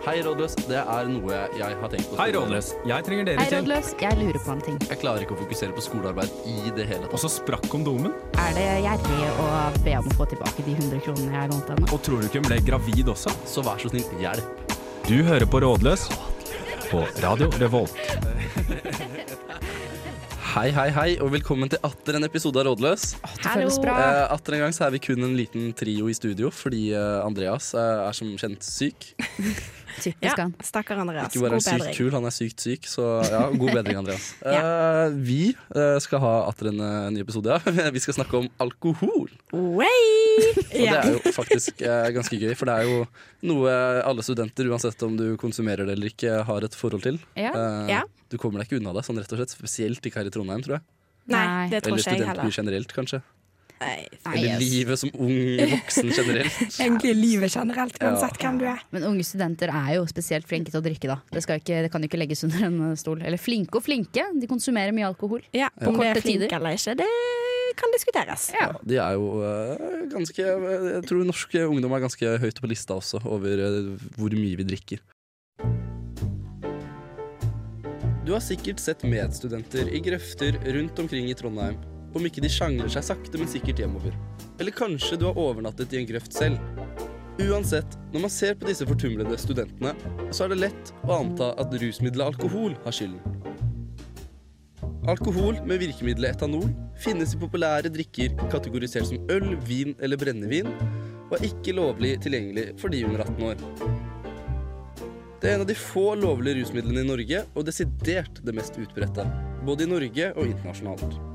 Hei, rådløs. Det er noe jeg har tenkt på. Hei, Rådløs. Jeg trenger dere Hei, rådløs. Jeg lurer på en ting. Jeg klarer ikke å fokusere på skolearbeid i det hele Og så sprakk kondomen. Er det gjerrig å be om å få tilbake de 100 kronene jeg lånte henne? Og tror du ikke hun ble gravid også? Så vær så snill, hjelp. Du hører på Rådløs på Radio Revolt. Hei, hei, hei, og velkommen til atter en episode av Rådløs. Det føles bra. Eh, atter en gang så er vi kun en liten trio i studio, fordi eh, Andreas eh, er som kjent syk. Typisk han. stakkar Andreas. Ikke bare God sykt bedring. kul, han er sykt syk, så ja, god bedring, Andreas. Eh, vi uh, skal ha atter en uh, ny episode, ja. Vi skal snakke om alkohol. Way! Og det er jo faktisk ganske gøy, for det er jo noe alle studenter, uansett om du konsumerer det eller ikke, har et forhold til. Ja. Eh, Ja. Du kommer deg ikke unna det, sånn rett og slett. Spesielt ikke her i Trondheim, tror jeg. Nei, det tror Eller ikke jeg studentby generelt, kanskje. Nei. Eller livet som ung voksen generelt. Egentlig livet generelt, uansett hvem du er. Men unge studenter er jo spesielt flinke til å drikke, da. Det, skal ikke, det kan jo ikke legges under en stol. Eller flinke og flinke. De konsumerer mye alkohol. Ja, På Om er korte tider. eller ikke, det kan diskuteres. Ja. Ja, de er jo uh, ganske Jeg tror norsk ungdom er ganske høyt på lista også, over uh, hvor mye vi drikker. Du har sikkert sett medstudenter i grøfter rundt omkring i Trondheim. Om ikke de sjangler seg sakte, men sikkert hjemover. Eller kanskje du har overnattet i en grøft selv. Uansett, når man ser på disse fortumlede studentene, så er det lett å anta at rusmiddelet alkohol har skylden. Alkohol med virkemiddelet etanol finnes i populære drikker kategorisert som øl, vin eller brennevin, og er ikke lovlig tilgjengelig for de under 18 år. Det er en av de få lovlige rusmidlene i Norge, og desidert det mest utbredte, både i Norge og internasjonalt.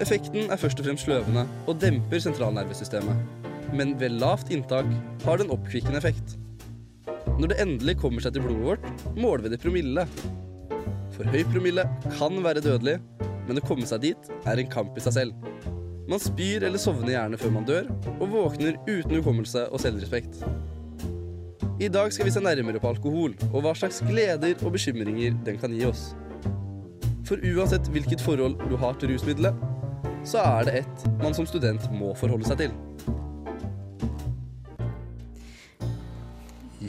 Effekten er først og fremst sløvende og demper sentralnervesystemet, men ved lavt inntak har det en oppkvikkende effekt. Når det endelig kommer seg til blodet vårt, måler vi det i promille. For høy promille kan være dødelig, men å komme seg dit er en kamp i seg selv. Man spyr eller sovner gjerne før man dør, og våkner uten hukommelse og selvrespekt. I dag skal vi se nærmere på alkohol, og hva slags gleder og bekymringer den kan gi oss. For uansett hvilket forhold du har til rusmiddelet, så er det et man som student må forholde seg til.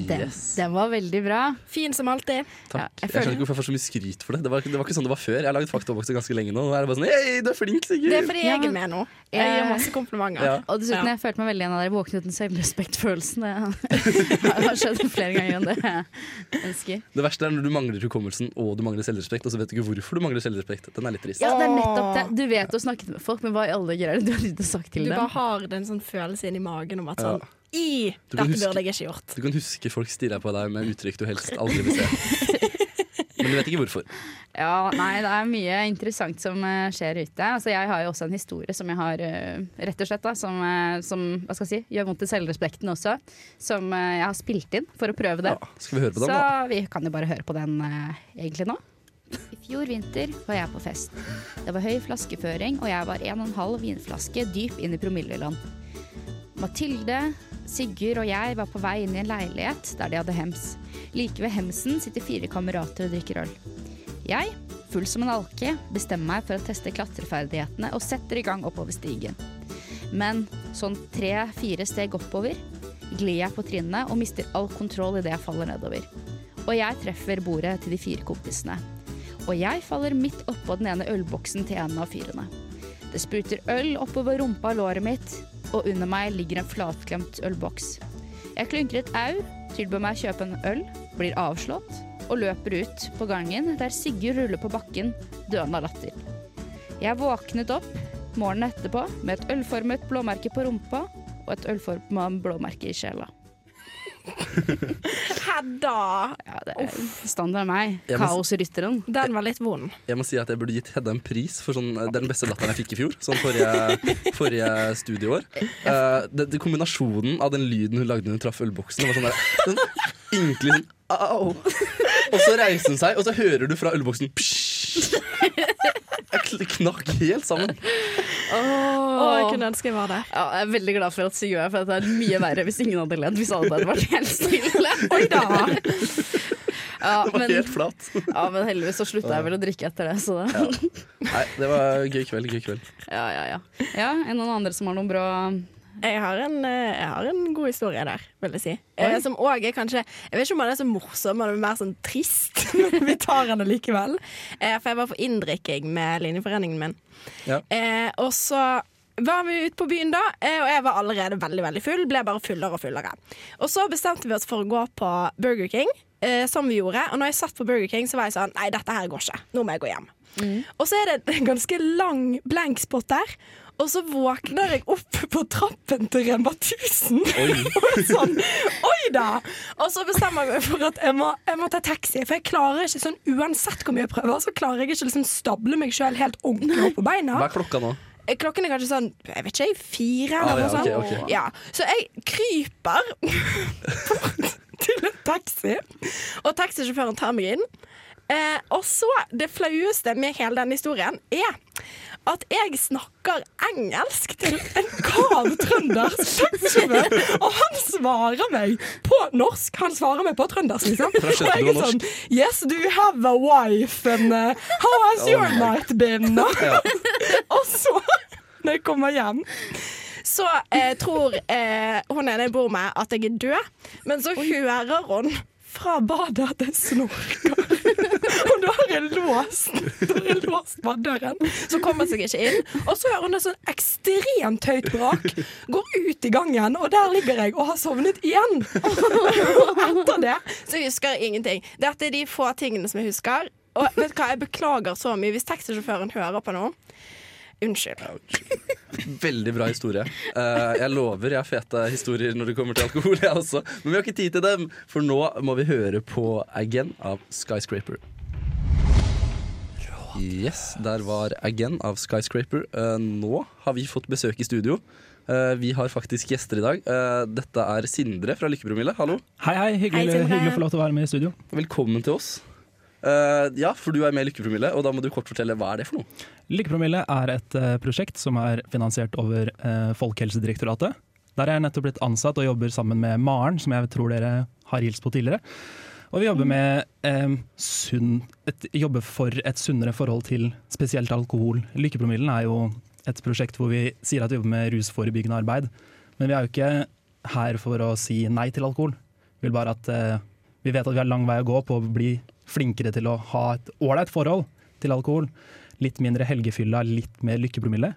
Den, den var veldig bra. Fin som alltid. Ja, Takk. jeg jeg føler- skjønner ikke hvorfor jeg får så mye skryt for det. Det var, det var ikke sånn det var før. Jeg har laget faktabokser ganske lenge nå. Nå er det bare sånn Hei, du er flink, Sigurd! Det er fordi Ja, jeg er med nå. Jeg gir masse komplimenter. Ja. Og dessuten, Ja. jeg følte meg veldig igjen av dere våkne uten selvrespektfølelsen. Det har skjedd flere ganger enn det jeg ønsker. Det verste er når du mangler hukommelsen og du mangler selvrespekt, og så vet du ikke hvorfor du mangler selvrespekt. Den er litt trist. Ja, det er nettopp det. Du vet å snakke med folk, men hva i alle greier er det du har lyst til å sagt til Du dem? bare har den sånn følelsen inni magen om at sånn Ja. I, dette burde jeg ikke gjort. Du kan huske folk stirrer på deg med uttrykk du helst aldri vil se. Men du vet ikke hvorfor. Ja, nei, det er mye interessant som eh, skjer ute. Altså, jeg har jo også en historie som jeg har eh, rett og slett da, som, eh, som hva skal jeg si, gjør vondt i selvrespekten også. Som jeg har spilt inn for å prøve det. Ja, skal vi høre på Så den, da? vi kan jo bare høre på den egentlig nå. I fjor vinter var jeg på fest. Det var høy flaskeføring, og jeg var en og en halv vinflaske dyp inn i promilleland. Mathilde, Sigurd og jeg var på vei inn i en leilighet der de hadde hems. Like ved hemsen sitter fire kamerater og drikker øl. Jeg, full som en alke, bestemmer meg for å teste klatreferdighetene og setter i gang oppover stigen. Men sånn tre-fire steg oppover glir jeg på trinnene og mister all kontroll idet jeg faller nedover. Og jeg treffer bordet til de fire kompisene. Og jeg faller midt oppå den ene ølboksen til en av fyrene. Det spruter øl oppover rumpa og låret mitt, og under meg ligger en flatklemt ølboks. Jeg klynker et au, tilbyr meg å kjøpe en øl, blir avslått og løper ut på gangen der Sigurd ruller på bakken, døende av latter. Jeg våknet opp morgenen etterpå med et ølformet blåmerke på rumpa og et ølformet blåmerke i sjela. Hedda! Ja, det er standard meg. Kaosrytteren. Den var litt vond. Jeg må si at jeg burde gitt Hedda en pris for sånn, det er den beste latteren jeg fikk i fjor. Sånn forrige, forrige studieår. Uh, det, det, kombinasjonen av den lyden hun lagde når hun traff ølboksen, var sånn der sånn ynkelig sånn Au! Og så reiser hun seg, og så hører du fra ølboksen psj. Jeg kn- knakk helt sammen. Å, jeg kunne ønske jeg var der. Ja, jeg er veldig glad for at Sigurd er for det er mye verre hvis ingen hadde ledd. Hvis alle hadde vært helt stille. Oi da! Ja, Det var men, helt flatt. ja, men heldigvis så slutta jeg vel å drikke etter det. Så det. Nei, det var gøy kveld. Gøy kveld. Ja, ja, ja. ja, er det noen andre som har noen bra Jeg har en, eh, jeg har en god historie der, vil jeg si. Oi. som òg er kanskje Jeg vet ikke om den er så morsom, men den er mer sånn trist. Men vi tar den allikevel. Eh, for jeg var på inndrikking med linjeforeningen min. Ja. Eh, og så var vi ute på byen da, eh, og jeg var allerede veldig veldig full. Ble bare fullere og fullere. Og så bestemte vi oss for å gå på Burger King, eh, som vi gjorde. Og når jeg satt på Burger King, så var jeg sånn Nei, dette her går ikke. Nå må jeg gå hjem. Og så er det en ganske lang blank spot der. Og så våkner jeg opp på trappen til Rema 1000. Oi. sånn, Oi da! Og så bestemmer jeg meg for at jeg må, jeg må ta taxi. For jeg klarer ikke sånn uansett hvor mye jeg prøver, så klarer jeg ikke liksom stable meg sjøl helt ordentlig opp på beina. Hva er klokka nå? Eh, Klokken er kanskje sånn jeg vet ikke, fire Ah, eller ja, noe sånt. Okay, okay. Ja, så jeg kryper bort til en taxi, og taxisjåføren tar meg inn. Eh, og så, det flaueste med hele denne historien er at jeg snakker engelsk til en kav trøndersk taxisjåfør, og han svarer meg på norsk. Han svarer meg på trøndersk, liksom. Og jeg er sånn Yes, do you have a wife? And uh, how has your Oh night been? og så, når jeg kommer hjem så eh, tror eh, hun ene jeg bor med at jeg er død, men så hører hun fra badet at jeg snorker. Og da har jeg låst har jeg låst så kommer seg ikke inn. Og så hører hun et sånn ekstremt høyt brak. Går ut i gangen, og der ligger jeg og har sovnet igjen. Og etter det så husker jeg ingenting. Dette er de få tingene som jeg husker. Og vet du hva, jeg beklager så mye hvis taxisjåføren hører på noe. Unnskyld. Veldig bra historie. Uh, jeg lover jeg har fete historier når det kommer til alkohol, jeg også. Men vi har ikke tid til dem, for nå må vi høre på Again av Skyscraper. Yes, der var Again av Skyscraper. Eh, nå har vi fått besøk i studio. Eh, vi har faktisk gjester i dag. Eh, dette er Sindre fra Lykkepromille. Hallo. Hei, hei. Hyggelig, Hei, hyggelig å få lov til å være med i studio. Velkommen til oss. Uh, ja, for du er med i Lykkepromille, og da må du kort fortelle hva er det for noe? Lykkepromille er et uh, prosjekt som er finansiert over uh, Folkehelsedirektoratet. Der er jeg nettopp blitt ansatt og jobber sammen med Maren, som jeg tror dere har hilst på tidligere. Og vi jobber med eh, sunn, et, jobber for et sunnere forhold til spesielt alkohol. Lykkepromillen er jo et prosjekt hvor vi sier at vi jobber med rusforebyggende arbeid. Men vi er jo ikke her for å si nei til alkohol. Vi vil bare at eh, vi vet at vi har lang vei å gå på å bli flinkere til å ha et ålreit forhold til alkohol. Litt mindre helgefylla, litt mer lykkepromille.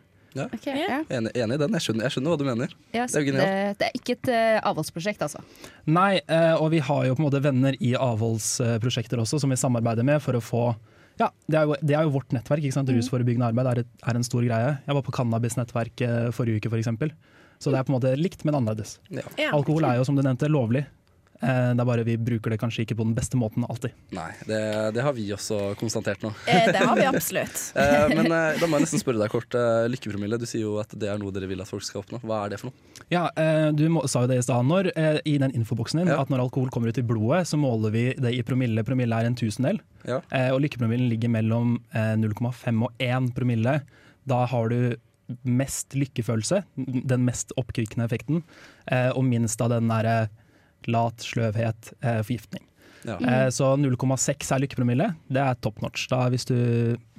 Ok, ja. Enig, enig i den. Jeg skjønner, jeg skjønner hva du mener. Ja, Det er jo det, genialt. det er ikke et uh, avholdsprosjekt, altså. Nei, uh, og vi har jo på en måte venner i avholdsprosjekter også, som vi samarbeider med for å få ja, det er, jo, det er jo vårt nettverk. ikke sant? Rusforebyggende arbeid er, et, er en stor greie. Jeg var på cannabisnettverk eh, forrige uke, f.eks. Så det er på en måte likt, men annerledes. Ja. Ja. Alkohol er jo som du nevnte lovlig. Eh, Det er bare vi bruker det kanskje ikke på den beste måten alltid. Nei, det, det har vi også konstatert nå. Eh, det har vi absolutt. Eh, men da må jeg nesten spørre deg kort. Lykkepromille, du sier jo at det er noe dere vil at folk skal oppnå. Hva er det for noe? Ja, eh, Du må, sa jo det i stad når, i den infoboksen din, Ja. at når alkohol kommer ut i blodet, så måler vi det i promille. Promille er en tusendel. Ja. Eh, og lykkepromillen ligger mellom eh, 0,5 og 1 promille. Da har du mest lykkefølelse, den mest oppkvikkende effekten, eh, og minst av den derre lat, sløvhet, eh, forgiftning. Ja. Eh, så 0,6 er lykkepromille. Det er top notch. Da, hvis, du,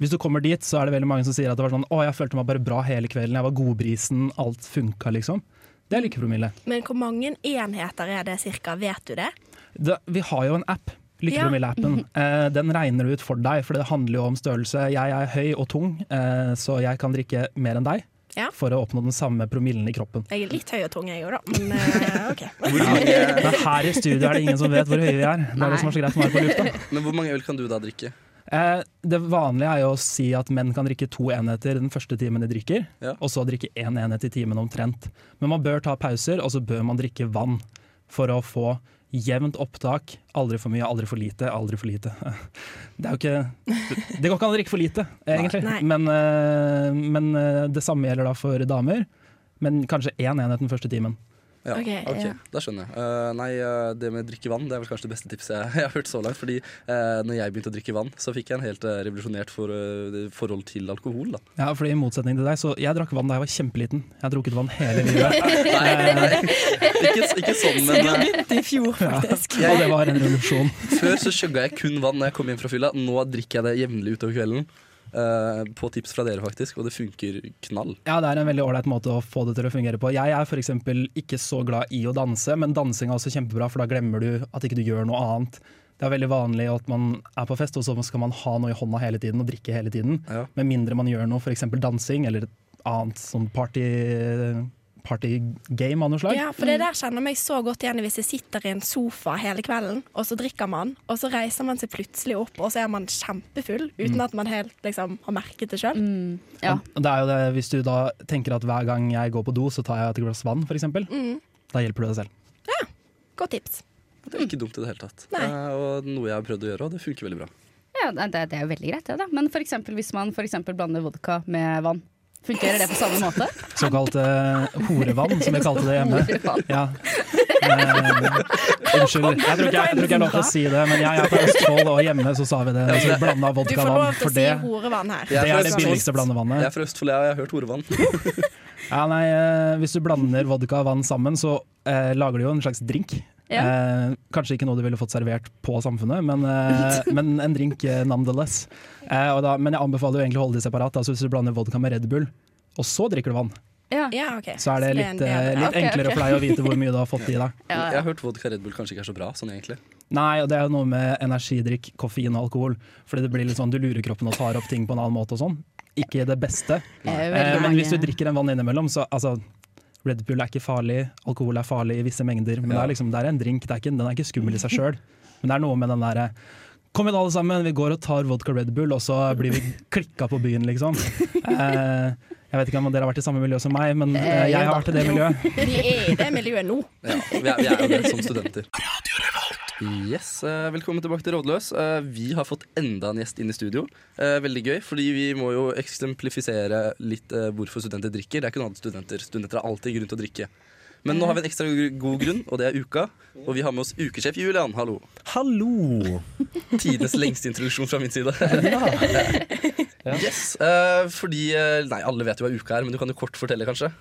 hvis du kommer dit, så er det veldig mange som sier at det var sånn Å, jeg følte meg bare bra hele kvelden, jeg var godbrisen, alt funka, liksom. Det er lykkepromille. Men hvor mange enheter er det cirka? Vet du det? Det, vi har jo en app, Lykkepromille-appen. Eh, den regner ut for deg, for det handler jo om størrelse. Jeg er høy og tung, eh, så jeg kan drikke mer enn deg Ja. for å oppnå den samme promillen i kroppen. Jeg er litt høy og tung, jeg òg, da. Men eh, OK. Men her i studio er det ingen som vet hvor høye vi er. Det er det som er så greit for å være på lufta. Men hvor mange øl kan du da drikke? Eh, det vanlige er jo å si at menn kan drikke to enheter den første timen de drikker, Ja. og så drikke én enhet i timen omtrent. Men man bør ta pauser, og så bør man drikke vann for å få jevnt opptak. Aldri for mye, aldri for lite, aldri for lite. Det er jo ikke Det går ikke an å drikke for lite, egentlig. Nei. Men, eh, men eh, det samme gjelder da for damer. Men kanskje én enhet den første timen. Ja, Ok, okay. ja. Da skjønner jeg. Uh, nei, eh, det med å drikke vann Det er vel kanskje det beste tipset jeg, jeg har hørt så langt. Fordi uh, når jeg begynte å drikke vann, så fikk jeg en helt uh, revolusjonert for, forhold til alkohol. Da. Ja, fordi I motsetning til deg, så jeg drakk vann da jeg var kjempeliten. Jeg har drukket vann hele livet. Nei, nei, ikke, ikke sånn, men eh, begynte i fjor, faktisk. Og det var en revolusjon. før så skjøgga jeg kun vann når jeg kom hjem fra fylla. Nå drikker jeg det jevnlig utover kvelden. Eh, på tips fra dere, faktisk, og det funker knall. Ja, det er en veldig ålreit måte å få det til å fungere på. Jeg er f.eks. ikke så glad i å danse, men dansing er også kjempebra, for da glemmer du at ikke du gjør noe annet. Det er veldig vanlig at man er på fest, og så skal man ha noe i hånda hele tiden og drikke hele tiden. Ja. Med mindre man gjør noe, f.eks. dansing eller et annet sånn party, partygame av noe slag. Ja, for det der kjenner meg så godt igjen hvis jeg sitter i en sofa hele kvelden, og så drikker man, og så reiser man seg plutselig opp, og så er man kjempefull uten at man helt liksom, har merket det sjøl. Ja. Og Det er jo det, hvis du da tenker at hver gang jeg går på do, så tar jeg et glass vann, f.eks. Mm. Da hjelper du deg selv. Ja. Godt tips. Det er ikke dumt i det hele tatt. Nei. Eh, og noe jeg har prøvd å gjøre, og det funker veldig bra. Ja, det, det er jo veldig greit, det. da Men for eksempel, hvis man for eksempel blander vodka med vann, fungerer det på samme måte? Såkalt uh, horevann, som vi kalte det hjemme. Ja. Uh, unnskyld, jeg tror, ikke, jeg jeg er lov til å si det, men jeg er fra Østfold, og hjemme så sa vi det. Så vi blanda Du får vodkavann, for å si det, det er det billigste blandevannet. Jeg er fra Østfold, jeg har hørt horevann. Ja, nei, eh, hvis du blander vodka og vann sammen, så eh, lager du jo en slags drink. Ja. Eh, kanskje ikke noe du ville fått servert på Samfunnet, men, eh, men en drink eh, nonetheless. Eh, og da, men jeg anbefaler jo egentlig å holde det separat. Altså hvis du blander vodka med Red Bull, og så drikker du vann, Ja. Ja, okay. så er det litt, eh, litt enklere for deg å vite hvor mye du har fått i deg. Jeg har hørt vodka Red Bull kanskje ikke er så bra, sånn egentlig. Nei, og det er jo noe med energidrikk, koffein og alkohol. Fordi det blir litt sånn, Du lurer kroppen og tar opp ting på en annen måte og sånn. Ikke det beste. Eh, men hvis du drikker en vann innimellom, så altså Red Bull er ikke farlig, alkohol er farlig i visse mengder. Men det, er liksom, det er en drink, det er ikke, den er ikke skummel i seg sjøl. Men det er noe med den derre Kom igjen, alle sammen, vi går og tar vodka Red Bull, og så blir vi klikka på byen, liksom. Eh, jeg vet ikke om dere har vært i samme miljø som meg, men eh, Eh, jeg har vært i det miljøet. Vi er i det miljøet nå. Ja, vi er, vi er jo det som studenter. Yes, eh, Velkommen tilbake til Rådløs. Eh, Vi har fått enda en gjest inn i studio. Eh, Veldig gøy, fordi vi må jo eksemplifisere litt hvorfor studenter drikker. Det er ikke noe annet studenter. Studenter har alltid grunn til å drikke. Men nå har vi en ekstra god grunn, og det er uka. Og vi har med oss ukesjef Julian. Hallo. Hallo! Tidenes lengste introduksjon fra min side. Yes, eh, fordi Nei, alle vet jo hva uka er, men du kan jo kort fortelle, kanskje?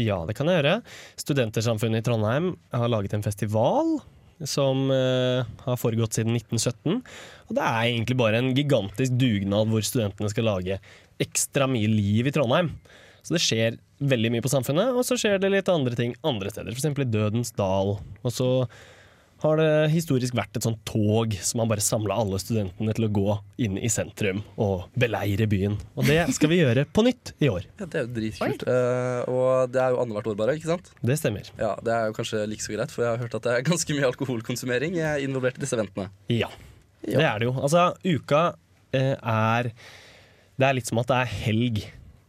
Ja, det kan jeg gjøre. Studentersamfunnet i Trondheim har laget en festival som uh, har foregått siden 1917. Og det er egentlig bare en gigantisk dugnad hvor studentene skal lage ekstra mye liv i Trondheim. Så det skjer veldig mye på Samfunnet, og så skjer det litt andre ting andre steder. F.eks. i Dødens dal. Og så har det historisk vært et sånt tog som har bare samla alle studentene til å gå inn i sentrum og beleire byen. Og det skal vi gjøre på nytt i år. Ja, Det er jo dritkult. Uh, og det er jo annethvert år, bare. ikke sant? Det stemmer. Ja, Det er jo kanskje like så greit, for jeg har hørt at det er ganske mye alkoholkonsumering er involvert i disse eventene. Ja, det er det jo. Altså, uka uh, er Det er litt som at det er helg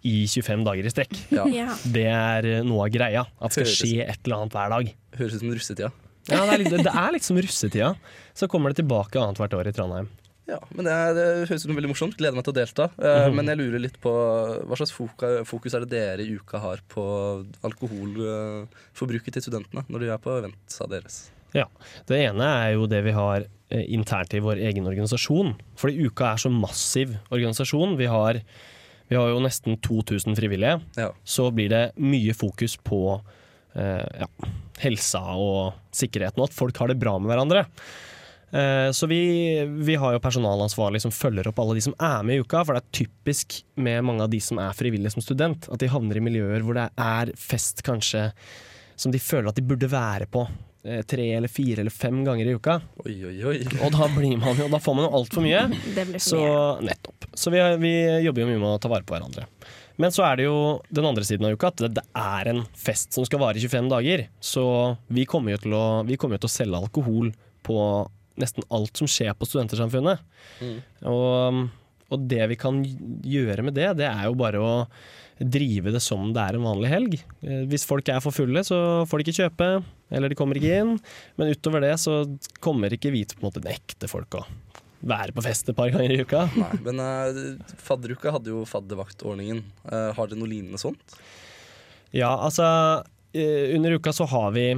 i 25 dager i strekk. Ja, Ja. Det er eh, noe av greia. At det skal skje et eller annet hver dag. Høres ut som russetida. Ja, det er, litt, det er liksom russetida. Så kommer det tilbake annethvert år i Trondheim. Ja, men det, er, det høres ut som veldig morsomt. Gleder meg til å delta. Eh, Men jeg lurer litt på hva slags fokus er det dere i uka har på alkoholforbruket til studentene når de er på eventa deres? Ja. Det ene er jo det vi har eh, internt i vår egen organisasjon. Fordi uka er så massiv organisasjon. Vi har, vi har jo nesten 2000 frivillige. Ja. så blir det mye fokus på uh, ja, helsa og sikkerheten, og at folk har det bra med hverandre. Eh, så vi, vi har jo personalansvarlig som følger opp alle de som er med i uka, for det er typisk med mange av de som er frivillige som student, at de havner i miljøer hvor det er fest kanskje som de føler at de burde være på eh, tre eller fire eller fem ganger i uka. Oi, oi, oi. Og da blir man jo, da får man jo altfor mye. Det blir Så mye. nettopp. Så vi, vi jobber jo mye med å ta vare på hverandre. Men så er det jo den andre siden av uka, at det, er en fest som skal vare i 25 dager. Så vi kommer jo til å, vi kommer jo til å selge alkohol på nesten alt som skjer på Studentersamfunnet. Mm. Og, og det vi kan gjøre med det, det er jo bare å drive det som det er en vanlig helg. Eh, Hvis folk er for fulle, så får de ikke kjøpe, eller de kommer ikke inn. Men utover det så kommer ikke vi til måte nekte folk å være på fest et par ganger i uka. Nei, men uh, fadderuka hadde jo faddervaktordningen. Uh, har dere noe lignende sånt? Ja, altså uh, Under uka så har vi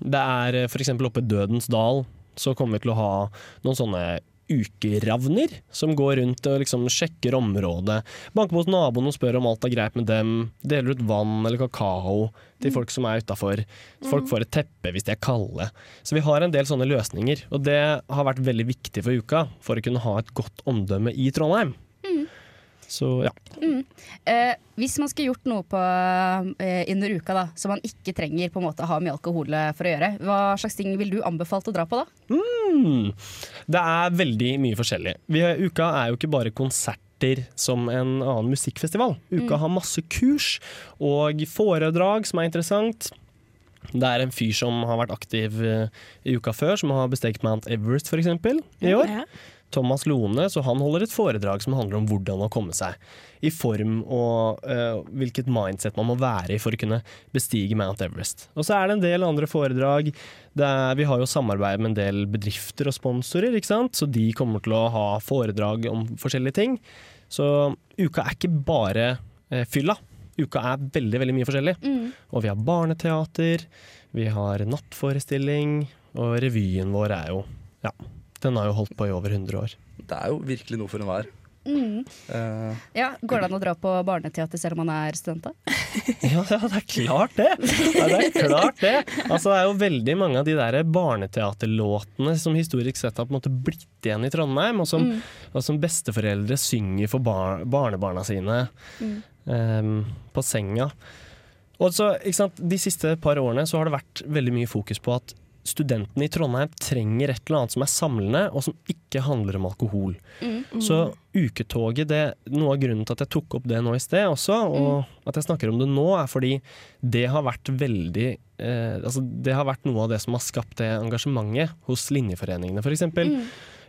Det er f.eks. oppe Dødens dal så kommer vi til å ha noen sånne ukeravner som går rundt og liksom sjekker området. Banker mot naboen og spør om alt er greit med dem. Deler ut vann eller kakao til folk som er utafor. Folk får et teppe hvis de er kalde. Så vi har en del sånne løsninger. Og det har vært veldig viktig for uka for å kunne ha et godt omdømme i Trondheim. Så ja. Eh, hvis man skulle gjort noe på, eh, under uka da, som man ikke trenger på en måte ha mye alkohol eh, for å gjøre, hva slags ting vil du anbefalt å dra på da? Hmm. Det er veldig mye forskjellig. Vi, uka er jo ikke bare konserter som en annen musikkfestival. Uka har masse kurs og foredrag som er interessant. Det er en fyr som har vært aktiv eh, i uka før, som har bestegt Mount Everest f.eks. i år. Ja. Thomas Lone, så han holder et foredrag som handler om hvordan å komme seg i form og uh, hvilket mindset man må være i for å kunne bestige Mount Everest. Og så er det en del andre foredrag. der er, vi har jo samarbeid med en del bedrifter og sponsorer, ikke sant? så de kommer til å ha foredrag om forskjellige ting. Så uka er ikke bare uh, fylla. Uka er veldig, veldig mye forskjellig. Og vi har barneteater, vi har nattforestilling, og revyen vår er jo Ja, den har jo holdt på i over 100 år. Det er jo virkelig noe for enhver. Eh, Ja, Går det an å dra på barneteater selv om man er student? da? Ja, ja, det er klart det! Ja, det er klart det. Altså, det er jo veldig mange av de der barneteaterlåtene som historisk sett har på en måte blitt igjen i Trondheim, og som, og som besteforeldre synger for bar barnebarna sine em, på senga. Og så, ikke sant, De siste par årene så har det vært veldig mye fokus på at studentene i Trondheim trenger et eller annet som er samlende, og som ikke handler om alkohol. Så uketoget, det, noe av grunnen til at jeg tok opp det nå i sted også, og at jeg snakker om det nå, er fordi det har vært veldig eh, altså Det har vært noe av det som har skapt det engasjementet hos linjeforeningene, f.eks.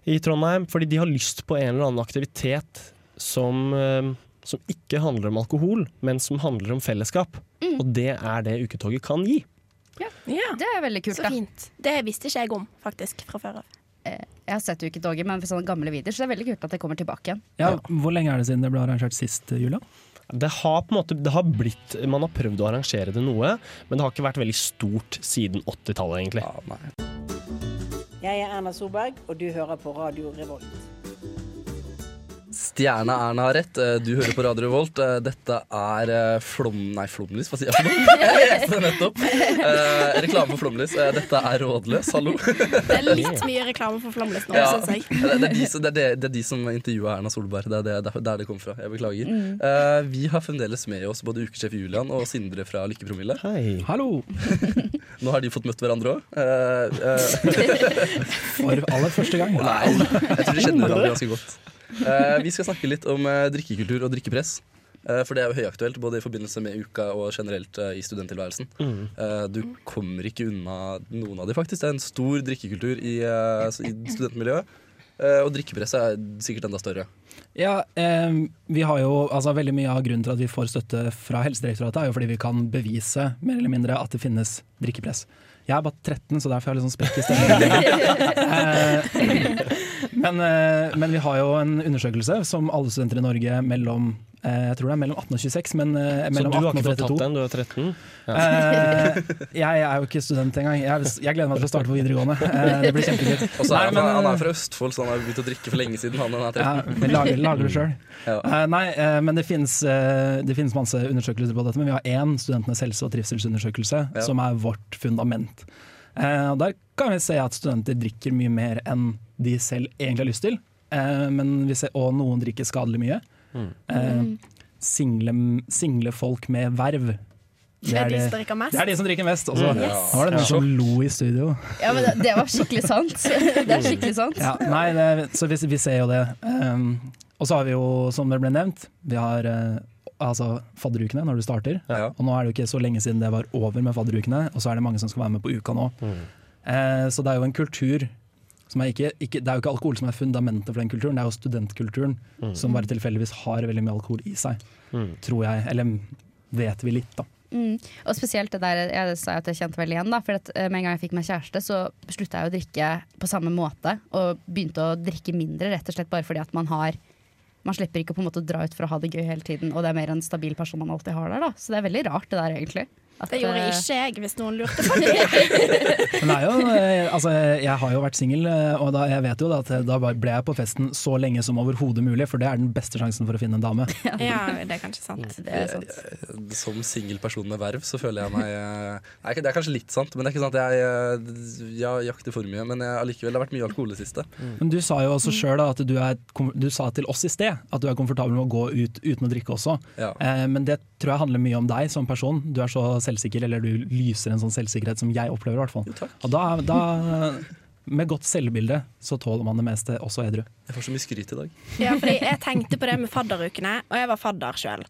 i Trondheim. Fordi de har lyst på en eller annen aktivitet som, eh, som ikke handler om alkohol, men som handler om fellesskap. Og det er det uketoget kan gi. Ja, Det er veldig kult. så da. Det visste ikke jeg om, faktisk, fra før av. Eh, Jeg har sett Uketoget, men for sånne gamle videoer, så det er veldig kult at det kommer tilbake igjen. Ja, hvor lenge er det siden det ble arrangert sist, Julia? Det har på en måte, det har blitt, Man har prøvd å arrangere det noe, men det har ikke vært veldig stort siden 80-tallet, egentlig. ja, nei. Jeg er Erna Solberg, og du hører på Radio Revolt. Stjerna-Erna har rett. Eh, Du hører på Radio Revolt. Eh, Dette er eh, Flom... Nei, Flomlys, hva sier jeg for noe? Jeg leste det nettopp. Eh, reklame for Flomlys. Eh, Dette er Rådløs, hallo. Det er litt mye reklame for Flomlys nå, Ja, syns jeg. det, er de, det, er de, det er de som intervjua Erna Solberg. Det er det, der, det kom fra. Jeg beklager. Eh, vi har fremdeles med oss både ukesjef Julian og Sindre fra Lykkepromille. Hei. Hallo! Nå har de fått møtt hverandre òg. For aller første gang. nei, jeg tror de kjenner hverandre ganske godt. Eh, vi skal snakke litt om eh, drikkekultur og drikkepress. Eh, for det er jo høyaktuelt både i forbindelse med uka og generelt i studenttilværelsen. Eh, du kommer ikke unna noen av de, faktisk. Det er en stor drikkekultur i, i studentmiljøet. Eh, og drikkepresset er sikkert enda større. Ja, eh, vi har jo, altså Veldig mye av grunnen til at vi får støtte fra Helsedirektoratet, er jo fordi vi kan bevise mer eller mindre at det finnes drikkepress. Jeg er bare 13, så derfor har jeg litt sånn sprekk i stemmen. Eh, men, eh, men vi har jo en undersøkelse som alle studenter i Norge mellom eh, jeg tror det er mellom 18 og 26, men eh, Så du har 18 ikke fått tatt den? Du er 13? Ja. jeg er jo ikke student engang. Jeg, jeg gleder meg til å starte på videregående. Det blir kjempegøy. Og så er han, han er fra Østfold, så han har begynt å drikke for lenge siden. Han, han er 13. Ja, vi lager, lager det sjøl. Ja. nei, men det finnes, det finnes masse undersøkelser på dette. Men vi har én studentenes helse- og trivselsundersøkelse, Ja. som er vårt fundament. Eh, og der kan vi se at studenter drikker mye mer enn de selv egentlig har lyst til. Eh, men vi ser, og noen drikker skadelig mye. Eh, single, single folk med verv. Det er de som det, drikker mest. det er de som drikker mest. Også. yes. Nå var det noen som lo i studio. Ja, men det, det var skikkelig sant. Det er skikkelig sant. Ja, nei, det, så vi, vi ser jo det. Um, og så har vi jo, som det ble nevnt, vi har uh, altså fadderukene når du starter. Ja. Og nå er det jo ikke så lenge siden det var over med fadderukene, og så er det mange som skal være med på uka nå. Eh, så det er jo en kultur er ikke, ikke, Det er jo ikke alkohol som er fundamentet for den kulturen, det er jo studentkulturen som bare tilfeldigvis har veldig mye alkohol i seg, tror jeg. Eller vet vi litt, da. Mm. Og spesielt det der jeg sa at jeg kjente veldig igjen. Da, for at eh, Med en gang jeg fikk meg kjæreste, så slutta jeg å drikke på samme måte. Og begynte å drikke mindre, rett og slett bare fordi at man har Man slipper ikke å på en måte dra ut for å ha det gøy hele tiden, og det er mer en stabil person man alltid har der. Da. Så det er veldig rart, det der, egentlig. At, Det gjorde eh, ikke jeg, hvis noen lurte på det. Nei, det jo, eh, altså, jeg har jo vært singel, eh, og da, jeg vet jo da at da ble jeg på festen så lenge som overhodet mulig, for det er den beste sjansen for å finne en dame. Ja, det er kanskje sant. Det er sant. Som singel person med verv så føler jeg meg Nei, det er kanskje litt sant, men det er ikke sant jeg, jeg jakter for mye. Men allikevel, det har vært mye alkohol i det siste. Men du sa jo også sjøl at du, er, du sa til oss i sted at du er komfortabel med å gå ut uten å drikke også. Ja. Eh, men det tror jeg handler mye om deg som person. Du er så selvsikker, eller du lyser en sånn selvsikkerhet som jeg opplever. i hvert fall. Og da, da, med godt selvbilde, så tåler man det meste, også edru. Jeg får så mye skryt i dag. Ja, fordi jeg tenkte på det med fadderukene, og jeg var fadder sjøl.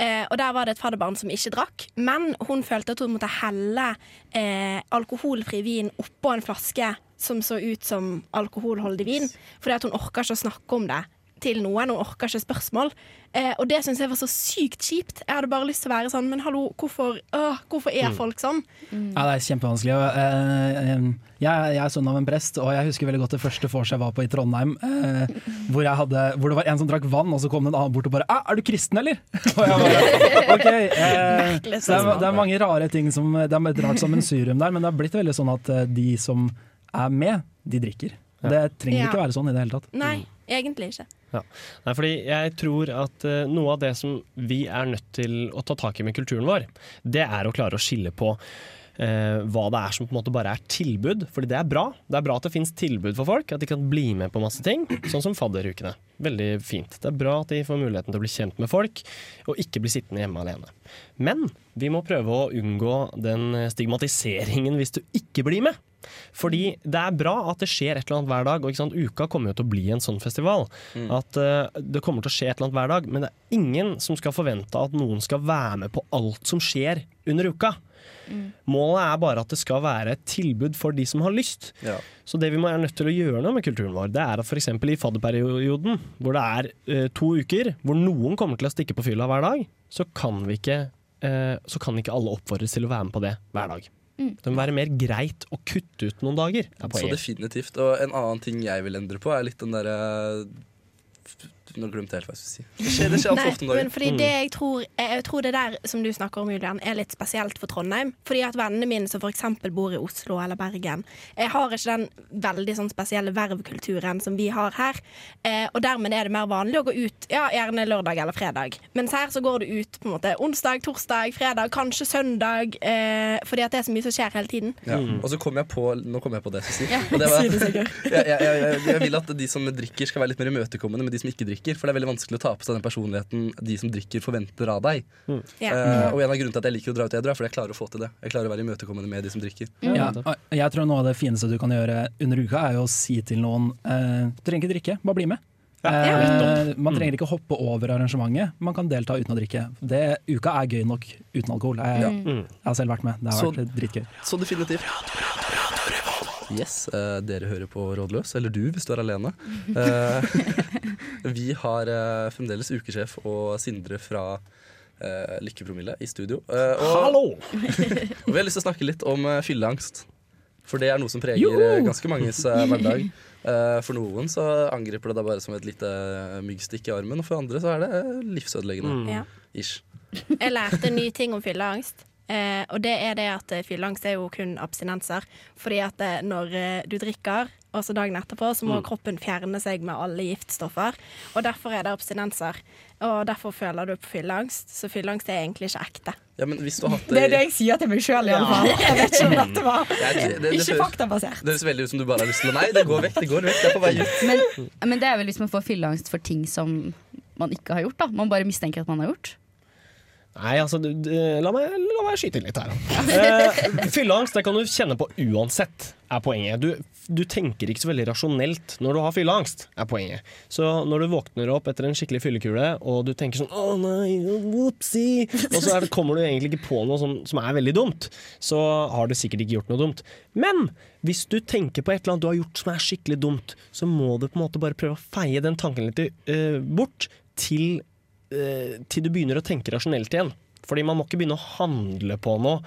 Eh, og der var det et fadderbarn som ikke drakk, men hun følte at hun måtte helle eh, alkoholfri vin oppå en flaske som så ut som alkoholholdig vin, fordi at hun orka ikke å snakke om det til noen. og orker ikke spørsmål. Eh, og det syns jeg var så sykt kjipt. Jeg hadde bare lyst til å være sånn, men hallo, hvorfor, øh, hvorfor er folk sånn? Ja, det er kjempevanskelig. og, eh, eh, jeg, jeg er sønn av en prest, og jeg husker veldig godt det første vors jeg var på i Trondheim. Eh, hvor, jeg hadde, hvor det var en som drakk vann, og så kom det en annen bort og bare ah, 'Er du kristen, eller?' Og jeg bare OK. Eh, det, er, det er mange rare ting som Det er et rart sammensurium der, men det har blitt veldig sånn at de som er med, de drikker. Det trenger Ja. ikke være sånn i det hele tatt. Nei, egentlig ikke. Nei, fordi jeg tror at uh, noe av det som vi er nødt til å ta tak i med kulturen vår, det er å klare å skille på Uh, hva det er som på en måte bare er tilbud. Fordi det er bra. Det er bra at det finnes tilbud for folk, at de kan bli med på masse ting. Sånn som fadderukene. Veldig fint. Det er bra at de får muligheten til å bli kjent med folk, og ikke bli sittende hjemme alene. Men vi må prøve å unngå den stigmatiseringen hvis du ikke blir med. Fordi det er bra at det skjer et eller annet hver dag. Og ikke sant? Uka kommer jo til å bli en sånn festival. At uh, Det kommer til å skje et eller annet hver dag, men det er ingen som skal forvente at noen skal være med på alt som skjer under uka. Målet er bare at det skal være et tilbud for de som har lyst. Ja. Så det vi må er nødt til å gjøre noe med kulturen vår, det er at f.eks. i fadderperioden, hvor det er uh, to uker, hvor noen kommer til å stikke på fylla hver dag, så kan vi ikke uh, så kan ikke alle oppfordres til å være med på det hver dag. Det må være mer greit å kutte ut noen dager. er Så definitivt. Og en annen ting jeg vil endre på, er litt den derre Nå glemte jeg helt hva jeg skulle si. Det skjer, det skjer altfor Nei, ofte om men dagen. fordi det jeg tror, jeg, tror det der som du snakker om, Julian, er litt spesielt for Trondheim. Fordi at vennene mine som f.eks. bor i Oslo eller Bergen, jeg har ikke den veldig sånn spesielle vervkulturen som vi har her. Eh, og dermed er det mer vanlig å gå ut ja, gjerne lørdag eller fredag. Mens her så går du ut på en måte onsdag, torsdag, fredag, kanskje søndag. Eh, fordi at det er så mye som skjer hele tiden. Ja. Og så kom jeg på Nå kom jeg på det jeg skulle si. Ja, det jeg, jeg, jeg, jeg vil at de som drikker, skal være litt mer imøtekommende med de som ikke drikker. For det er veldig vanskelig å ta på seg den personligheten de som drikker, forventer av deg. Mm. Yeah. Uh, og en av grunnene til at jeg liker å dra ut edru, er fordi jeg klarer å få til det. Jeg klarer å være imøtekommende med de som drikker. Ja, jeg tror noe av det fineste du kan gjøre under uka, er jo å si til noen uh, Du trenger ikke drikke, bare bli med. Eh, man trenger ikke hoppe over arrangementet, man kan delta uten å drikke. Det, uka er gøy nok uten alkohol. Jeg, Ja. jeg har selv vært med, det har Så- vært dritgøy. Så definitivt. Yes, eh, dere hører på Rådløs, eller du hvis du er alene. Eh, vi har eh, fremdeles ukesjef og Sindre fra eh, Lykkepromille i studio. Eh, og, Hallo! og vi har lyst til å snakke litt om eh, fylleangst. For det er noe som preger eh, ganske manges hverdag. Eh, for noen så angriper det deg bare som et lite myggstikk i armen, og for andre så er det livsødeleggende. Ja. Ish. Jeg lærte en ny ting om fylleangst. Eh, og det er det at fyllangst fylleangst er jo kun abstinenser. Fordi at eh, når eh, du drikker, og så dagen etterpå, så må kroppen fjerne seg med alle giftstoffer. Og derfor er det abstinenser. Og derfor føler du på fylleangst. Så fylleangst er egentlig ikke ekte. Ja, men hvis du har hatt Det er det jeg sier til meg sjøl, i alle. Jeg vet ikke om dette var Ja, det- det- det ikke faktabasert. Det høres veldig ut som du bare har lyst til å Nei, det går vekk, det går vekk. Det er på vei ut. Men, men det er vel hvis man får fylleangst for ting som man ikke har gjort. da Man bare mistenker at man har gjort. Nei, altså, du, du, la, meg, la meg skyte inn litt her. Eh, fylleangst det kan du kjenne på uansett, er poenget. Du, du tenker ikke så veldig rasjonelt når du har fylleangst, er poenget. Så når du våkner opp etter en skikkelig fyllekule, og du tenker sånn 'Å nei, whoopsie', og så er det, kommer du egentlig ikke på noe som, som er veldig dumt, så har du sikkert ikke gjort noe dumt. Men hvis du tenker på et eller annet du har gjort som er skikkelig dumt, så må du på en måte bare prøve å feie den tanken litt uh, bort til til du begynner å tenke rasjonelt igjen. Fordi man må ikke begynne å handle på noe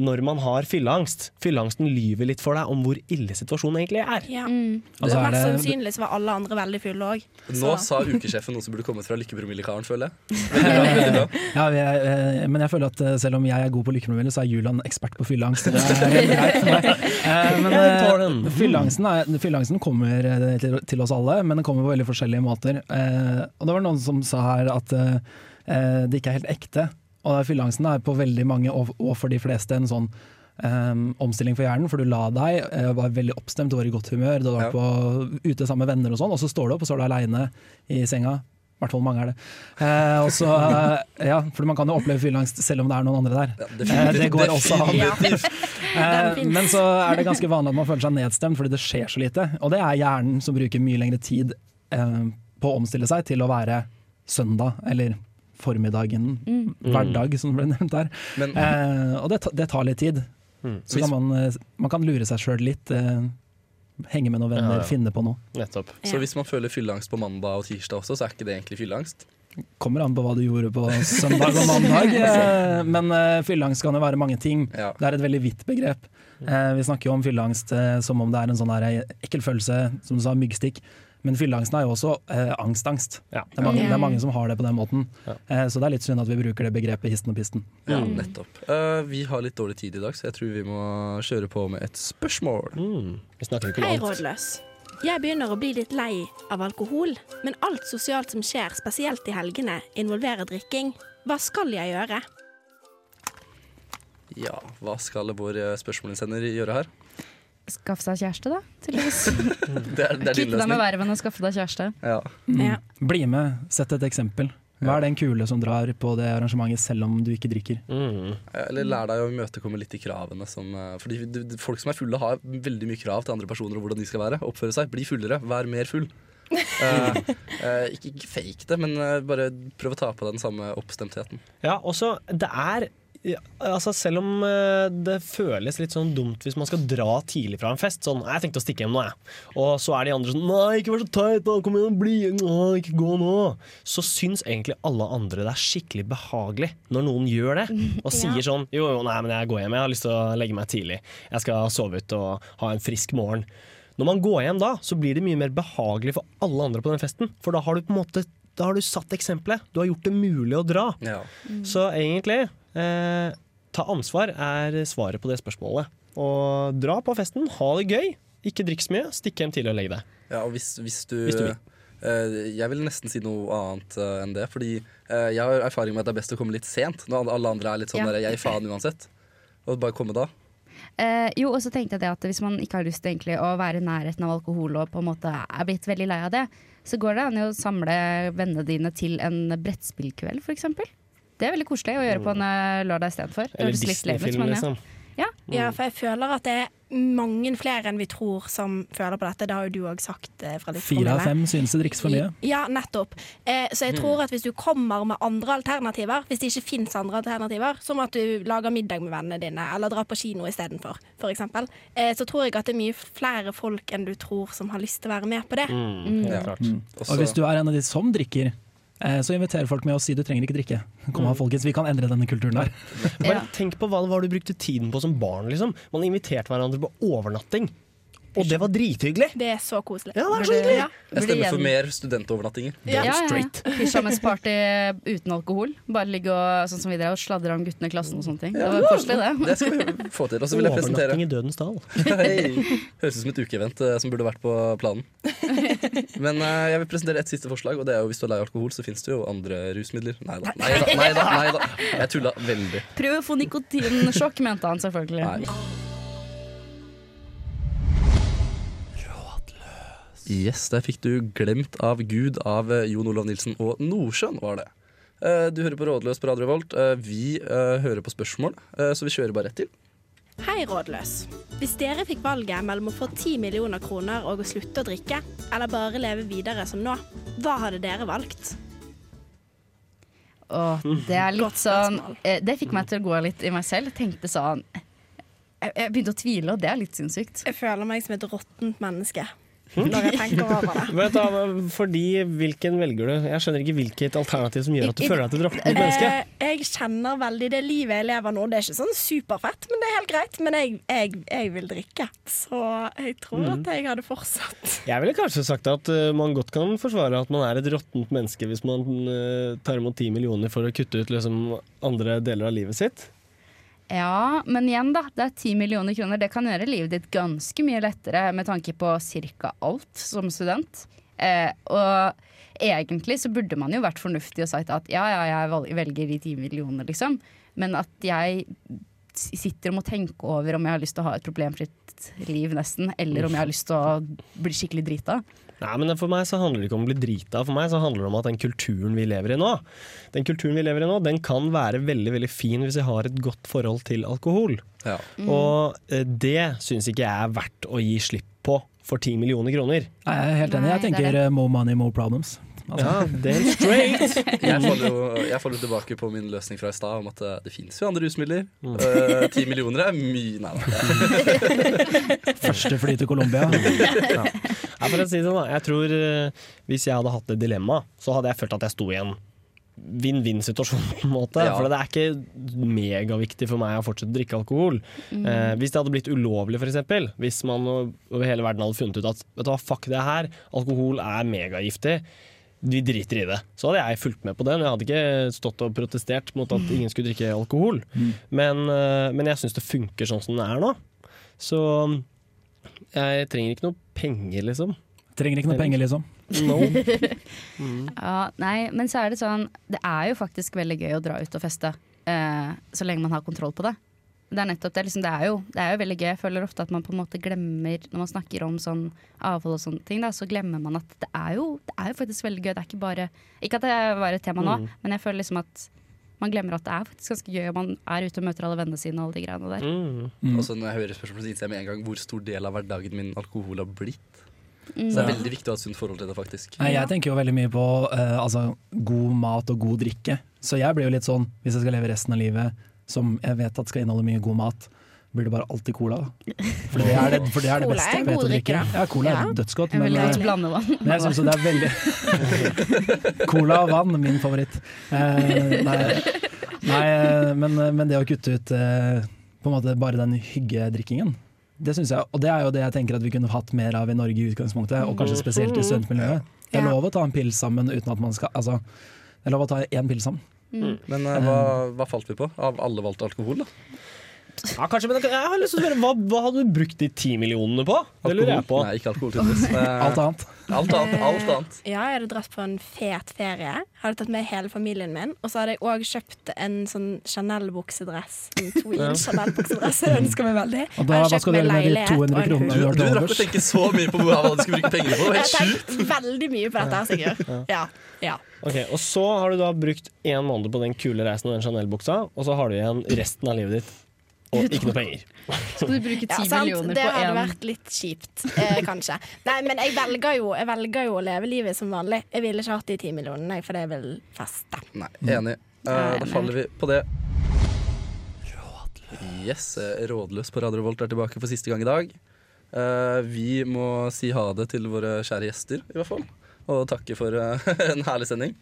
når man har fylleangst. Fylleangsten lyver litt for deg om hvor ille situasjonen egentlig er. Ja. Mm. Og så er Mest sannsynlig så var alle andre veldig fulle òg. Nå sa ukesjefen noe som burde kommet fra lykkepromillekaren, føler jeg. Veldig bra. Ja, er, eh, men jeg føler at eh, selv om jeg er god på lykkepromille, så er Julian ekspert på fylleangst. Det er greit for meg. Eh, Men Jeg eh, fylleangsten, er, fylleangsten kommer til, til oss alle, men den kommer på veldig forskjellige måter. Eh, Og det var noen som sa her at det ikke er helt ekte. Og fylleangsten er på veldig mange, og for de fleste, en sånn um, omstilling for hjernen, for du la deg, eh, var veldig oppstemt, du var i godt humør, du var ja. på, ute sammen med venner og sånn, og så står du opp, og så er du aleine i senga. I hvert fall mange er det. Eh, og så, eh, ja, for man kan jo oppleve fylleangst selv om det er noen andre der. Ja, Eh, det går også an. Eh, men så er det ganske vanlig at man føler seg nedstemt fordi det skjer så lite. Og det er hjernen som bruker mye lengre tid eh, på å omstille seg til å være søndag eller formiddagen, Mm. hverdag som ble nevnt der. Men Eh, og det, det tar litt tid. Mm. Så kan man, eh, man kan lure seg sjøl litt. Eh, henge med noen venner, Ja, ja. finne på noe. Nettopp. Så hvis man føler fylleangst på mandag og tirsdag også, så er ikke det egentlig fylleangst? Kommer an på hva du gjorde på søndag og mandag. Eh, men eh, fylleangst kan jo være mange ting. Ja. Det er et veldig vidt begrep. Eh, vi snakker jo om fylleangst som om det er en sånn ekkel følelse, som du sa, myggstikk. Men fylleangsten er jo også eh, angstangst. Ja. Det, er mange, Ja. det er mange som har det på den måten. Ja. Eh, så det er litt synd at vi bruker det begrepet histen og pisten. Ja, Mm. nettopp. Uh, vi har litt dårlig tid i dag, så jeg tror vi må kjøre på med et spørsmål. Mm. Vi snakker ikke Hei, om alt. rådløs. Jeg begynner å bli litt lei av alkohol, men alt sosialt som skjer, spesielt i helgene, involverer drikking. Hva skal jeg gjøre? Ja, hva skal vår spørsmålinnsender gjøre her? Skaffe seg kjæreste, da. Tydeligvis. Kvitte deg med verven og skaffe deg kjæreste. Ja. Mm. Ja. Bli med, sett et eksempel. Hva er den kule som drar på det arrangementet selv om du ikke drikker? Mm. Eller lær deg å imøtekomme litt i kravene som eh, Fordi folk som er fulle, har veldig mye krav til andre personer og hvordan de skal være. Oppføre seg. Bli fullere. Vær mer full. uh, uh, ikke, ikke fake det, men uh, bare prøv å ta på den samme oppstemtheten. Ja, også det er ja, altså Selv om eh, det føles litt sånn dumt hvis man skal dra tidlig fra en fest Sånn, jeg tenkte å stikke hjem nå, jeg. Og så er de andre sånn Nei, ikke vær så teit, da. Kom igjen, bli Ikke gå nå. Så syns egentlig alle andre det er skikkelig behagelig når noen gjør det. Og sier sånn Jo, jo, nei, men jeg går hjem. Jeg har lyst til å legge meg tidlig. Jeg skal sove ut og ha en frisk morgen. Når man går hjem da, så blir det mye mer behagelig for alle andre på den festen. For da har du på en måte da har du satt eksempelet. Du har gjort det mulig å dra. Ja. Så egentlig, eh, ta ansvar er svaret på det spørsmålet. Og dra på festen, ha det gøy. Ikke drikk så mye, stikk hjem tidlig og legg deg. Ja, og hvis, hvis du, Hvis du vil. eh, Jeg vil nesten si noe annet eh, enn det. Fordi eh, jeg har erfaring med at det er best å komme litt sent. Når alle andre er litt sånn Ja. der, jeg gir faen uansett. Og bare komme da. Eh, jo, og så tenkte jeg det at hvis man ikke har lyst til å være i nærheten av alkohol og på en måte er blitt veldig lei av det, så går det an å samle vennene dine til en brettspillkveld, f.eks. Det er veldig koselig å gjøre på en eh, lørdag istedenfor. Det Eller Disney-film, liksom. ja. Mm. Ja, for jeg føler at det er mange flere enn vi tror som føler på dette. Det har jo du òg sagt. eh, fra ditt Fire av fem synes det drikkes for mye. Ja, nettopp. Eh, så jeg tror at hvis du kommer med andre alternativer, hvis det ikke fins andre alternativer, som at du lager middag med vennene dine, eller drar på kino istedenfor, f.eks., eh, så tror jeg at det er mye flere folk enn du tror som har lyst til å være med på det. Mm, helt Ja. klart. Og hvis du er en av de som drikker, så inviter folk med å si du trenger ikke drikke. Kom her, folkens, vi kan endre denne kulturen der. Bare tenk på hva det var du brukte tiden på som barn. Liksom. Man inviterte hverandre på overnatting. Og det var drithyggelig! Det er så koselig. Ja, det er så hyggelig! Ja. jeg stemmer for mer studentovernattinger. Ja, ja, ja. straight. Uten alkohol. Bare ligge og, sånn som vi drev og sladre om guttene i klassen og sånne ting. Det var koselig, det. Det skal vi få til. Og så vil jeg presentere Overnatting i Dødens dal. Høres ut som et ukeevent eh, som burde vært på planen. Men eh, jeg vil presentere et siste forslag, og det er jo hvis du er lei av alkohol, så fins det jo andre rusmidler. Nei da. Nei da, nei da. Jeg tulla veldig. Prøv å få nikotinsjokk, mente han selvfølgelig. Nei. Yes, der fikk du 'Glemt av Gud' av eh, Jon Olav Nilsen og Nordsjøen, var det. Eh, Du hører på Rådløs på Radio Revolt. Eh, Vi eh, hører på spørsmål, så vi kjører bare rett til. Hei, rådløs. Hvis dere fikk valget mellom å få 10 millioner kroner og å slutte å drikke, eller bare leve videre som nå, hva hadde dere valgt? Åh, det er litt sånn Det fikk meg til å gå litt i meg selv. Jeg tenkte sånn Jeg, jeg begynte å tvile, og det er litt sinnssykt. Jeg føler meg som et råttent menneske. Når jeg tenker over det. Fordi hvilken velger du? Jeg skjønner ikke hvilket alternativ som gjør at du føler at du dropper et menneske. Eh, jeg kjenner veldig det livet jeg lever nå. Det er ikke sånn superfett, men det er helt greit. Men jeg, jeg, jeg vil drikke, så jeg tror Mm. at jeg hadde fortsatt. Jeg ville kanskje sagt at eh, man godt kan forsvare at man er et råttent menneske hvis man eh, tar imot ti millioner for å kutte ut liksom, andre deler av livet sitt. Ja, men igjen, da. Det er 10 millioner kroner. Det kan gjøre livet ditt ganske mye lettere med tanke på ca. alt som student. Eh, og egentlig så burde man jo vært fornuftig og sagt at ja, ja, jeg velger de 10 millionene, liksom. Men at jeg sitter og må tenke over om jeg har lyst til å ha et problemfritt liv, nesten. Eller om jeg har lyst til å bli skikkelig drita. Nei, men For meg så handler det ikke om å bli drita. For meg så handler det om at den kulturen vi lever i nå, den kulturen vi lever i nå, den kan være veldig veldig fin hvis jeg har et godt forhold til alkohol. Ja. Og eh, det syns ikke jeg er verdt å gi slipp på for ti millioner kroner. Nei, jeg er helt enig. Jeg er tenker det. eh, more money, more problems. Altså, Ja, damn straight! Jeg faller, jo, jeg faller tilbake på min løsning fra i stad om at eh, det finnes jo andre rusmidler. Ti mm. uh, millioner er mye Nei da. Første fly til Colombia. Ja, for å si det sånn, da. Jeg tror eh, Hvis jeg hadde hatt det dilemma, så hadde jeg følt at jeg sto i en vinn-vinn-situasjon. på en måte Ja. For det er ikke megaviktig for meg å fortsette å drikke alkohol. Eh, hvis det hadde blitt ulovlig, f.eks. Hvis man over hele verden hadde funnet ut at vet du hva, fuck det her, alkohol er megagiftig. Vi driter i det. Så hadde jeg fulgt med på det. Men jeg hadde ikke stått og protestert mot at ingen skulle drikke alkohol. Men, eh, men jeg syns det funker sånn som det er nå. Så jeg trenger ikke noe penger, liksom. Trenger ikke noe penger, liksom. No. Ja, nei, men så er det sånn Det er jo faktisk veldig gøy å dra ut og feste. Eh, så lenge man har kontroll på det. Det er nettopp det. Liksom, det, er jo, det er jo veldig gøy. Jeg føler ofte at man på en måte glemmer Når man snakker om sånn avhold og sånne ting, da, så glemmer man at det er, jo, det er jo faktisk veldig gøy. Det er ikke bare Ikke at det var et tema nå, Mm. men jeg føler liksom at man glemmer at det er faktisk ganske gøy. og Man er ute og møter alle vennene sine og alle de greiene der. Mm. Mm. Og så når jeg hører spørsmålet, så innser jeg med en gang hvor stor del av hverdagen min alkohol har blitt. Mm. Så det er veldig viktig å ha et sunt forhold til det, faktisk. Nei, jeg tenker jo veldig mye på uh, altså, god mat og god drikke. Så jeg blir jo litt sånn, hvis jeg skal leve resten av livet som jeg vet at skal inneholde mye god mat, blir det bare alltid cola. For det er det, for det, er det beste jeg vet å drikke. Ja, cola Ja. er dødsgodt, Jeg er men, eh, men jeg syns det er veldig Cola og vann, min favoritt. Eh, nei, nei eh, men, men det å kutte ut eh, på en måte bare den hyggedrikkingen, det synes jeg, og det er jo det jeg tenker at vi kunne hatt mer av i Norge i utgangspunktet, og kanskje spesielt i studentmiljøet. Det er lov å ta en pils sammen uten at man skal Altså, det er lov å ta én pils sammen. Mm. Men eh, hva, hva falt vi på? Av alle valgte alkohol, da? Ja, kanskje, men jeg har lyst til å spørre, hva, hva hadde du brukt de ti millionene på? Det lurer jeg på. Nei, ikke alkohol, tydeligvis. Eh, Alt annet. alt annet. Alt annet. Ja, jeg hadde dratt på en fet ferie. Hadde tatt med hele familien min. Og så hadde jeg òg kjøpt en sånn Chanel-buksedress. En tweed Chanel-buksedress. Det ønsker meg veldig. Og da, Jeg hva skal du gjøre med de leilighet 200 kronene Du, du har du rakk å tenke så mye på hva du skulle bruke pengene på. Det var Jeg helt har tenkt veldig mye på dette, Sigurd. Ja. ja. Ok, Og så har du da brukt én måned på den kule reisen og den Chanel-buksa, og så har du igjen resten av livet ditt og ikke noe penger. Skal du bruke Ja, ti sant? millioner Det på hadde en... vært litt kjipt, eh, kanskje. Nei, men jeg velger, jo, jeg velger jo å leve livet som vanlig. Jeg ville ikke hatt de ti millionene, for er vil feste. Nei, enig. Eh, da faller vi på det. Rådløs. Yes, eh, Rådløs på Radio Volt er tilbake for siste gang i dag. Eh, vi må si ha det til våre kjære gjester, i hvert fall. Og takke for en herlig sending.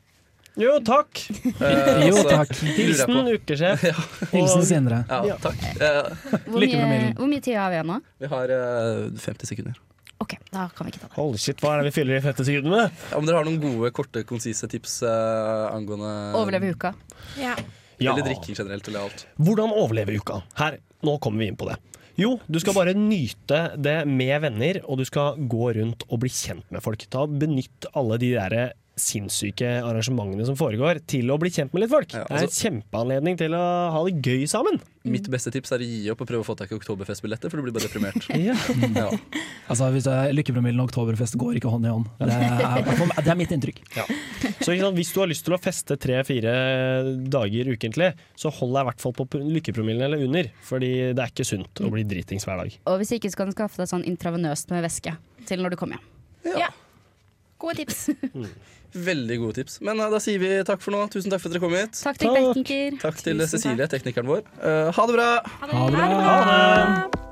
Jo, takk! Eh, Jo, så takk. Hilsen ukesjef. Ja. Hilsen senere. Ja, takk. Eh, Hvor Lykke med mye, mailen. hvor mye tid har vi igjen nå? vi har eh, 50 sekunder. OK, da kan vi ikke ta det. Hold shit, hva er det vi fyller i 50 sekunder med? Om dere har noen gode, korte, konsise tips eh, angående Overleve uka. Ja. Ja. Eller drikking generelt, eller alt. Hvordan overleve uka? Her, nå kommer vi inn på det. Jo, du skal bare nyte det med venner, og du skal gå rundt og bli kjent med folk. Ta Benytt alle de der sinnssyke arrangementene som foregår, til å bli kjent med litt folk. Ja, Det er en altså- kjempeanledning til å ha det gøy sammen. Mitt beste tips er å gi opp og prøve å få tak i oktoberfestbilletter, for du blir bare deprimert. Ja. Ja. Altså, hvis det er Lykkepromillen og oktoberfest går ikke hånd i hånd. Det er, det er mitt inntrykk. Så ikke sant, Hvis du har lyst til å feste tre-fire dager ukentlig, så hold deg i hvert fall på lykkepromillen eller under. Fordi det er ikke sunt å bli dritings hver dag. Og hvis ikke så kan du skaffe deg sånn intravenøst med væske til når du kommer hjem. ja. Gode tips. Veldig gode tips. Men eh, da sier vi takk for nå. Tusen takk for at dere kom hit. Takk til tekniker. Takk til Cecilie, teknikeren vår. Uh, ha det bra! Ha det bra. Ha det!